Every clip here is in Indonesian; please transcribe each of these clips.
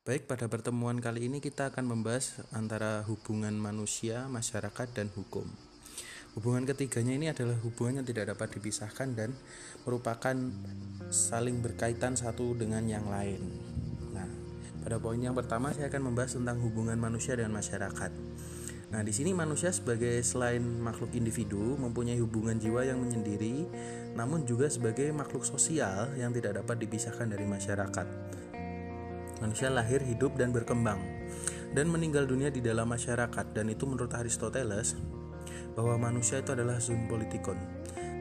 Baik, pada pertemuan kali ini kita akan membahas antara hubungan manusia, masyarakat, dan hukum. Hubungan ketiganya ini adalah hubungan yang tidak dapat dipisahkan dan merupakan saling berkaitan satu dengan yang lain. Nah, pada poin yang pertama saya akan membahas tentang hubungan manusia dengan masyarakat. Nah, di sini manusia sebagai selain makhluk individu mempunyai hubungan jiwa yang menyendiri, namun juga sebagai makhluk sosial yang tidak dapat dipisahkan dari masyarakat. Manusia lahir, hidup, dan berkembang dan meninggal dunia di dalam masyarakat dan itu menurut Aristoteles bahwa manusia itu adalah zoon politikon.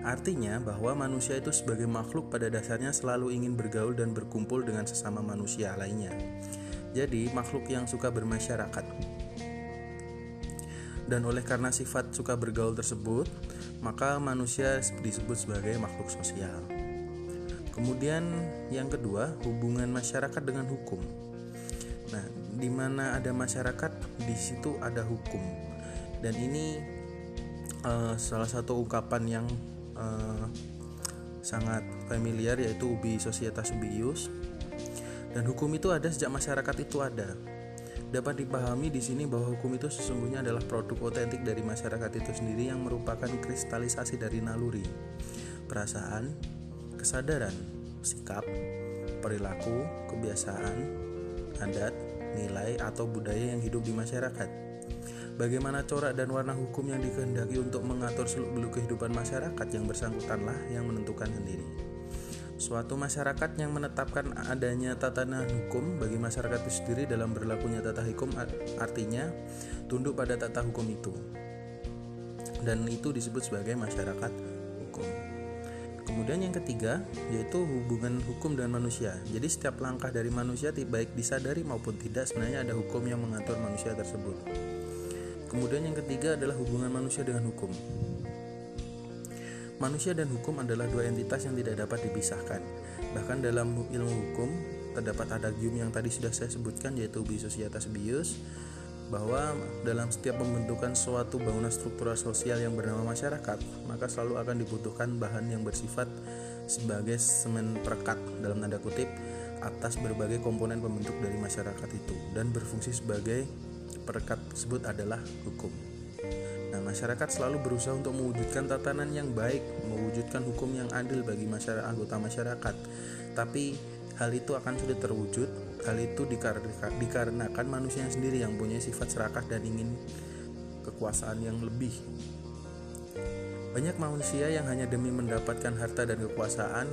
Artinya bahwa manusia itu sebagai makhluk pada dasarnya selalu ingin bergaul dan berkumpul dengan sesama manusia lainnya. Jadi makhluk yang suka bermasyarakat dan oleh karena sifat suka bergaul tersebut, maka manusia disebut sebagai makhluk sosial. Kemudian yang kedua, hubungan masyarakat dengan hukum. Nah, di mana ada masyarakat, di situ ada hukum. Dan ini uh, salah satu ungkapan yang uh, sangat familiar yaitu ubi societas ubi ius. Dan hukum itu ada sejak masyarakat itu ada Dapat dipahami di sini bahwa hukum itu sesungguhnya adalah produk otentik dari masyarakat itu sendiri yang merupakan kristalisasi dari naluri, perasaan, kesadaran, sikap, perilaku, kebiasaan, adat, nilai atau budaya yang hidup di masyarakat. Bagaimana corak dan warna hukum yang dikehendaki untuk mengatur seluk-beluk kehidupan masyarakat yang bersangkutanlah yang menentukan sendiri. Suatu masyarakat yang menetapkan adanya tatanan hukum bagi masyarakat itu sendiri dalam berlakunya tata hukum artinya tunduk pada tata hukum itu. Dan itu disebut sebagai masyarakat hukum. Kemudian yang ketiga yaitu hubungan hukum dengan manusia. Jadi setiap langkah dari manusia baik disadari maupun tidak sebenarnya ada hukum yang mengatur manusia tersebut. Kemudian yang ketiga adalah hubungan manusia dengan hukum. Manusia dan hukum adalah dua entitas yang tidak dapat dipisahkan. Bahkan dalam ilmu hukum terdapat adagium yang tadi sudah saya sebutkan yaitu societas bius bahwa dalam setiap pembentukan suatu bangunan struktural sosial yang bernama masyarakat, maka selalu akan dibutuhkan bahan yang bersifat sebagai semen perekat dalam tanda kutip atas berbagai komponen pembentuk dari masyarakat itu dan berfungsi sebagai perekat tersebut adalah hukum. Nah, masyarakat selalu berusaha untuk mewujudkan tatanan yang baik, mewujudkan hukum yang adil bagi masyarakat anggota masyarakat. Tapi hal itu akan sulit terwujud. Hal itu dikarenakan manusia sendiri yang punya sifat serakah dan ingin kekuasaan yang lebih. Banyak manusia yang hanya demi mendapatkan harta dan kekuasaan,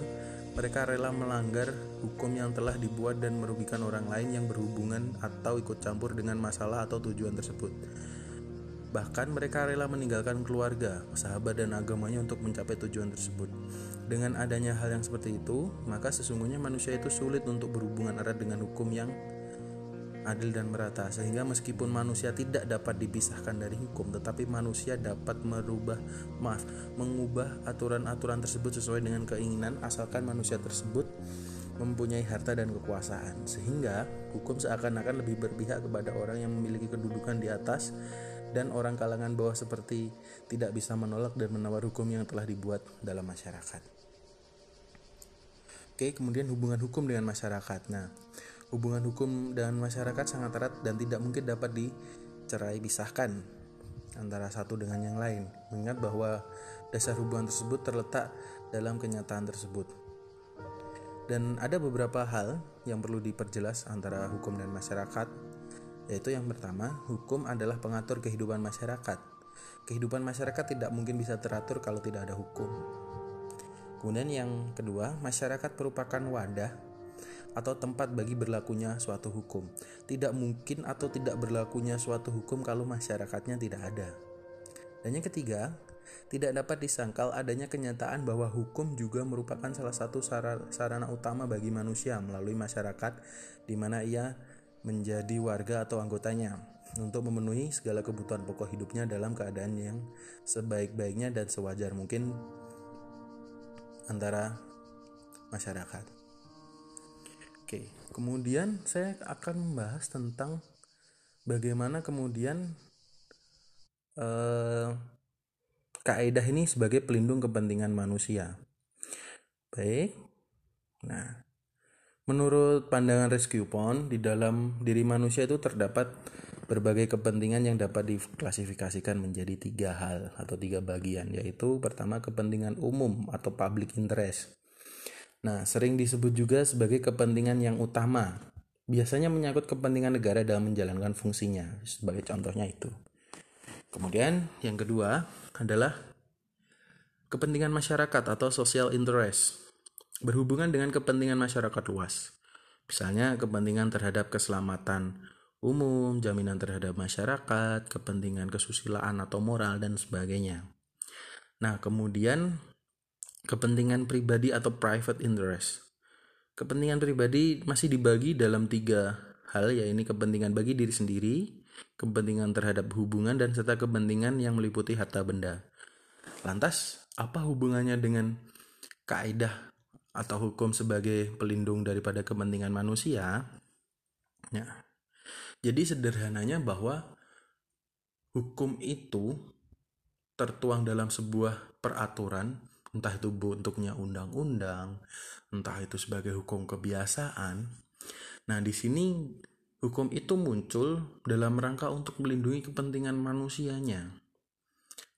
mereka rela melanggar hukum yang telah dibuat dan merugikan orang lain yang berhubungan atau ikut campur dengan masalah atau tujuan tersebut. Bahkan mereka rela meninggalkan keluarga, sahabat dan agamanya untuk mencapai tujuan tersebut. Dengan adanya hal yang seperti itu, maka sesungguhnya manusia itu sulit untuk berhubungan erat dengan hukum yang adil dan merata sehingga meskipun manusia tidak dapat dipisahkan dari hukum tetapi manusia dapat merubah maaf mengubah aturan-aturan tersebut sesuai dengan keinginan asalkan manusia tersebut mempunyai harta dan kekuasaan sehingga hukum seakan-akan lebih berpihak kepada orang yang memiliki kedudukan di atas dan orang kalangan bawah seperti tidak bisa menolak dan menawar hukum yang telah dibuat dalam masyarakat. Oke, kemudian hubungan hukum dengan masyarakat. Nah, hubungan hukum dengan masyarakat sangat erat dan tidak mungkin dapat dicerai pisahkan antara satu dengan yang lain. Mengingat bahwa dasar hubungan tersebut terletak dalam kenyataan tersebut. Dan ada beberapa hal yang perlu diperjelas antara hukum dan masyarakat yaitu yang pertama, hukum adalah pengatur kehidupan masyarakat. Kehidupan masyarakat tidak mungkin bisa teratur kalau tidak ada hukum. Kemudian yang kedua, masyarakat merupakan wadah atau tempat bagi berlakunya suatu hukum. Tidak mungkin atau tidak berlakunya suatu hukum kalau masyarakatnya tidak ada. Dan yang ketiga, tidak dapat disangkal adanya kenyataan bahwa hukum juga merupakan salah satu sarana utama bagi manusia melalui masyarakat di mana ia menjadi warga atau anggotanya untuk memenuhi segala kebutuhan pokok hidupnya dalam keadaan yang sebaik-baiknya dan sewajar mungkin antara masyarakat. Oke, kemudian saya akan membahas tentang bagaimana kemudian eh, kaidah ini sebagai pelindung kepentingan manusia. Baik. Nah, Menurut pandangan Rescue Pond, di dalam diri manusia itu terdapat berbagai kepentingan yang dapat diklasifikasikan menjadi tiga hal atau tiga bagian, yaitu pertama kepentingan umum atau public interest. Nah, sering disebut juga sebagai kepentingan yang utama. Biasanya menyangkut kepentingan negara dalam menjalankan fungsinya, sebagai contohnya itu. Kemudian, yang kedua adalah kepentingan masyarakat atau social interest berhubungan dengan kepentingan masyarakat luas. Misalnya kepentingan terhadap keselamatan umum, jaminan terhadap masyarakat, kepentingan kesusilaan atau moral dan sebagainya. Nah, kemudian kepentingan pribadi atau private interest. Kepentingan pribadi masih dibagi dalam tiga hal, yaitu kepentingan bagi diri sendiri, kepentingan terhadap hubungan, dan serta kepentingan yang meliputi harta benda. Lantas, apa hubungannya dengan kaidah atau hukum sebagai pelindung daripada kepentingan manusia. Ya. Jadi sederhananya bahwa hukum itu tertuang dalam sebuah peraturan, entah itu bentuknya undang-undang, entah itu sebagai hukum kebiasaan. Nah, di sini hukum itu muncul dalam rangka untuk melindungi kepentingan manusianya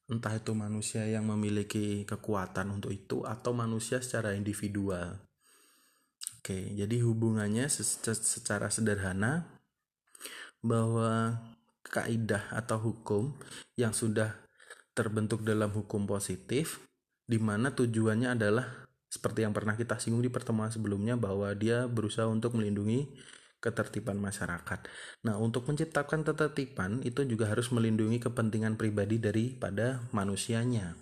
entah itu manusia yang memiliki kekuatan untuk itu atau manusia secara individual. Oke, jadi hubungannya secara sederhana bahwa kaidah atau hukum yang sudah terbentuk dalam hukum positif di mana tujuannya adalah seperti yang pernah kita singgung di pertemuan sebelumnya bahwa dia berusaha untuk melindungi ketertiban masyarakat. Nah, untuk menciptakan ketertiban itu juga harus melindungi kepentingan pribadi daripada manusianya.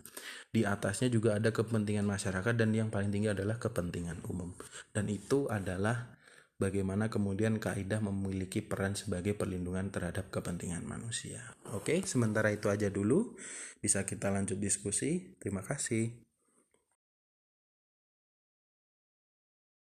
Di atasnya juga ada kepentingan masyarakat dan yang paling tinggi adalah kepentingan umum. Dan itu adalah bagaimana kemudian kaidah memiliki peran sebagai perlindungan terhadap kepentingan manusia. Oke, sementara itu aja dulu. Bisa kita lanjut diskusi. Terima kasih.